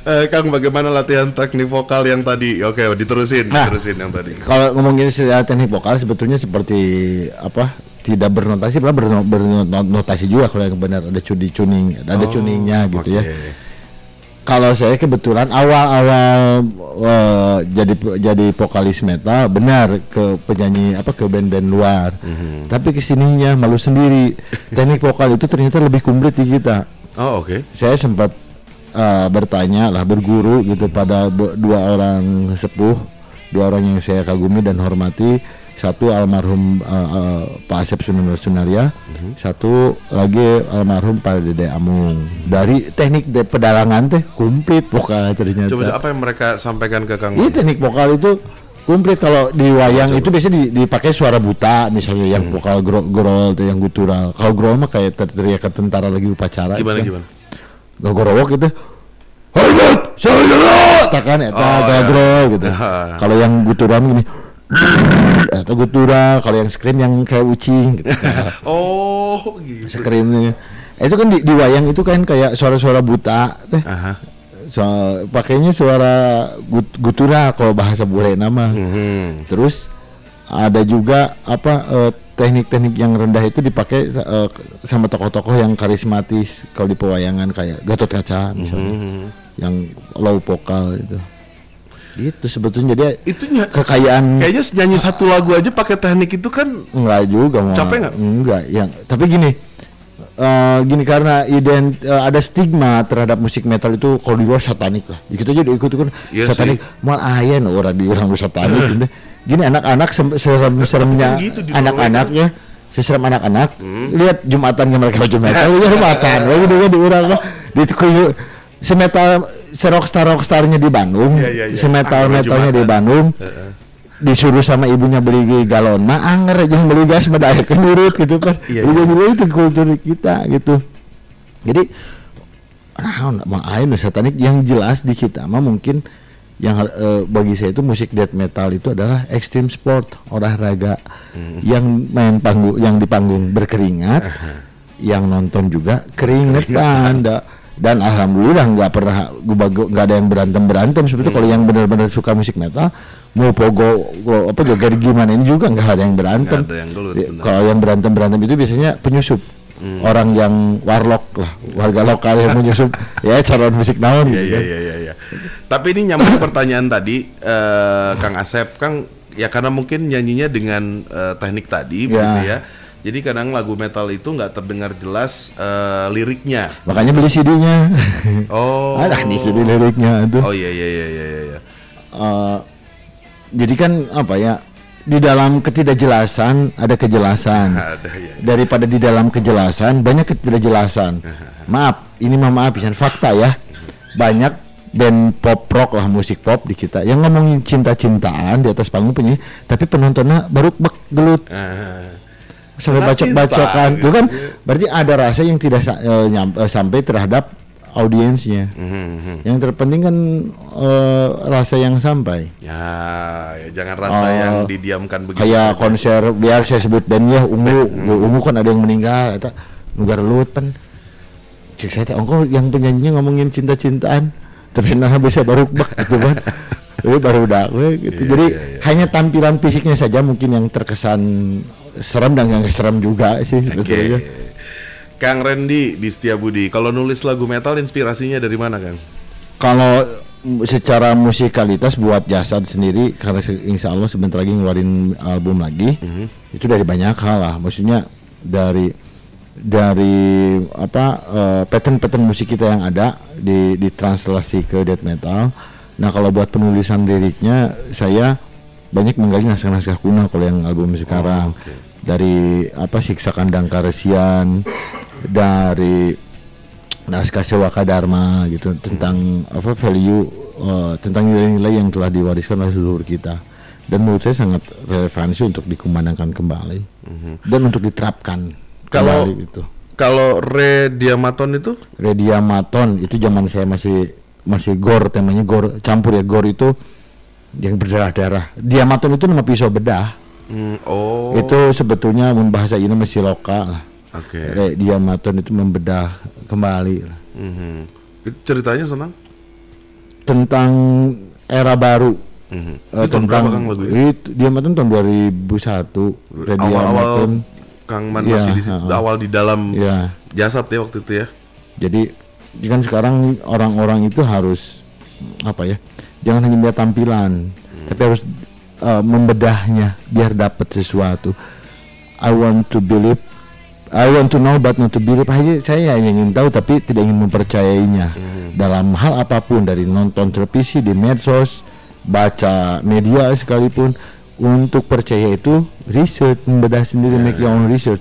Eh, Kang, bagaimana latihan teknik vokal yang tadi? Oke, diterusin, Nah. diterusin yang tadi. Kalau ngomongin teknik vokal sebetulnya seperti apa? Tidak bernotasi, malah berno- bernotasi juga kalau yang benar ada cudi tuning, ada Oh, tuningnya gitu ya. Kalau saya kebetulan awal-awal eh, jadi jadi vokalis metal benar ke penyanyi apa ke band-band luar. Mhm. Tapi ke sininya malu sendiri. Teknik vokal itu ternyata lebih komplit di kita. Oh, oke. Saya sempat eh, bertanya lah berguru gitu pada dua orang sepuh, dua orang yang saya kagumi dan hormati. Satu almarhum eh, eh, Pak Asep Sunar Sunaria, satu lagi almarhum Pak Dede Amung. Dari teknik de- pedalangan teh komplit vokal ternyata. Coba apa yang mereka sampaikan ke Kang? Iya teknik vokal itu komplit kalau di wayang itu biasanya di- dipakai suara buta misalnya yang Hmm. vokal gro growol atau yang gutural. Kalau growol mah kayak ter- teriak tentara lagi upacara. Gimana gitu gimana? Gogorowok gitu. Hormat, saudara, takkan eta Oh, oh, iya. gitu. Ah. Kalau yang guturan gini, atau gutural, kalau yang scream yang kayak ucing gitu. Oh, gitu. Screamnya. Itu kan di, di wayang itu kan kayak suara-suara buta teh. Aha. So, pakainya suara gut, gutural kalau bahasa bule nama. Mhm. Terus ada juga apa eh, teknik-teknik yang rendah itu dipakai eh, sama tokoh-tokoh yang karismatis. Kalau di pewayangan kayak Gatot Kaca misalnya Mhm. yang low vokal itu. Itu sebetulnya. Dia Itu kekayaan. kayaknya nyanyi satu lagu aja pakai teknik itu kan enggak juga mau Capek nggak? enggak yang tapi gini eh, gini karena ident eh, ada stigma terhadap musik metal itu kalau di luar satanik lah. Gitu aja diikut ikut Iya satanik mal ayen orang di orang satanik. Gitu. Gini anak-anak serem-seremnya gitu Hmm. anak-anaknya seserem anak-anak lihat jumatannya mereka baju metal ya jumatan. Lagi juga di orang lah di kuyu semetal serockstar rockstarnya di Bandung Iya, iya, iya. semetal metalnya di Jumatan. Bandung disuruh sama ibunya beli galon. Mah anger aja beli gas mah daya kenurut gitu kan Iya, Iya, itu kultur kita gitu. Jadi nah mau ain satanik yang jelas di kita mah mungkin yang eh, bagi saya itu musik death metal itu adalah extreme sport olahraga. Yang main panggung yang di panggung berkeringat yang nonton juga keringetan. Da- dan alhamdulillah nggak pernah nggak ada yang berantem berantem. Sebetulnya kalau yang benar-benar suka musik metal mau pogo go- apa joget gimana ini juga nggak ada yang berantem. Nggak ada yang gelut, Ya, kalau yang berantem berantem itu biasanya penyusup. Hmm. orang yang warlock lah warga lokal yang menyusup. Ya calon musik naon Iya gitu iya kan. iya iya iya. Tapi ini nyambung pertanyaan tadi eh, Kang Asep, Kang ya karena mungkin nyanyinya dengan eh, teknik tadi begitu ya. Jadi kadang lagu metal itu nggak terdengar jelas eh, liriknya. makanya beli CD-nya Oh. ada di CD liriknya itu Oh iya iya iya iya iya. Eh, jadi kan apa ya di dalam ketidakjelasan ada kejelasan Ada ya. daripada di dalam kejelasan banyak ketidakjelasan maaf ini mah maaf pisan fakta ya banyak band pop rock lah musik pop di kita yang ngomongin cinta-cintaan di atas panggung penyanyi tapi penontonnya baru bek gelut Ah. sampai Karena bacok-bacokan cinta, itu kan gitu. berarti ada rasa yang tidak sa- eh, nyam- eh, sampai terhadap audiensnya Mhm, mhm. yang terpenting kan eh, rasa yang sampai Ya, ya jangan rasa Oh, yang didiamkan begitu. kayak saja. konser biar saya sebut bandnya ungu ungu kan ada yang meninggal eta nugar lut pan cek saya ongko yang penyanyinya ngomongin cinta-cintaan tapi nah bisa baru bak gitu kan Tapi baru udah we, gitu. Jadi iya, iya. hanya tampilan fisiknya saja mungkin yang terkesan serem dan yang serem juga sih Oke. sebetulnya Kang Randy di Setiabudi, kalau nulis lagu metal inspirasinya dari mana, Kang? kalau secara musikalitas buat jasad sendiri karena insya Allah sebentar lagi ngeluarin album lagi itu dari banyak hal lah maksudnya dari dari apa eh, pattern-pattern musik kita yang ada di ditranslasi ke death metal. Nah kalau buat penulisan liriknya saya banyak menggali naskah-naskah kuno kalau yang album sekarang. Oke. dari apa siksa kandang karesian dari naskah Sewaka Dharma gitu tentang apa value eh, tentang nilai-nilai yang telah diwariskan oleh leluhur kita. Dan menurut saya sangat relevansi untuk dikumandangkan kembali. Dan untuk diterapkan Kalau- itu Kalau Re Diamaton itu Rediamaton itu zaman saya masih masih gor temanya gor campur ya gor itu yang berdarah-darah diamaton itu nama pisau bedah hmm, oh itu sebetulnya bahasa ini masih lokal lah oke. Rediamaton itu membedah kembali lah. Mhm. Itu ceritanya senang? tentang era baru Mhm. Eh, Itu tahun berapa Kang itu dia matan tahun 2001 Radio Awal-awal Amaton. Kang Man Iya, masih di situ, awal di dalam ya jasad ya waktu itu ya. jadi kan sekarang orang-orang itu harus apa ya jangan hanya melihat tampilan tapi harus eh, membedahnya biar dapat sesuatu. I want to believe I want to know but not to believe. Aja saya hanya ingin tahu tapi tidak ingin mempercayainya. Dalam hal apa pun dari nonton televisi di medsos baca media sekalipun untuk percaya itu research membedah sendiri make your own research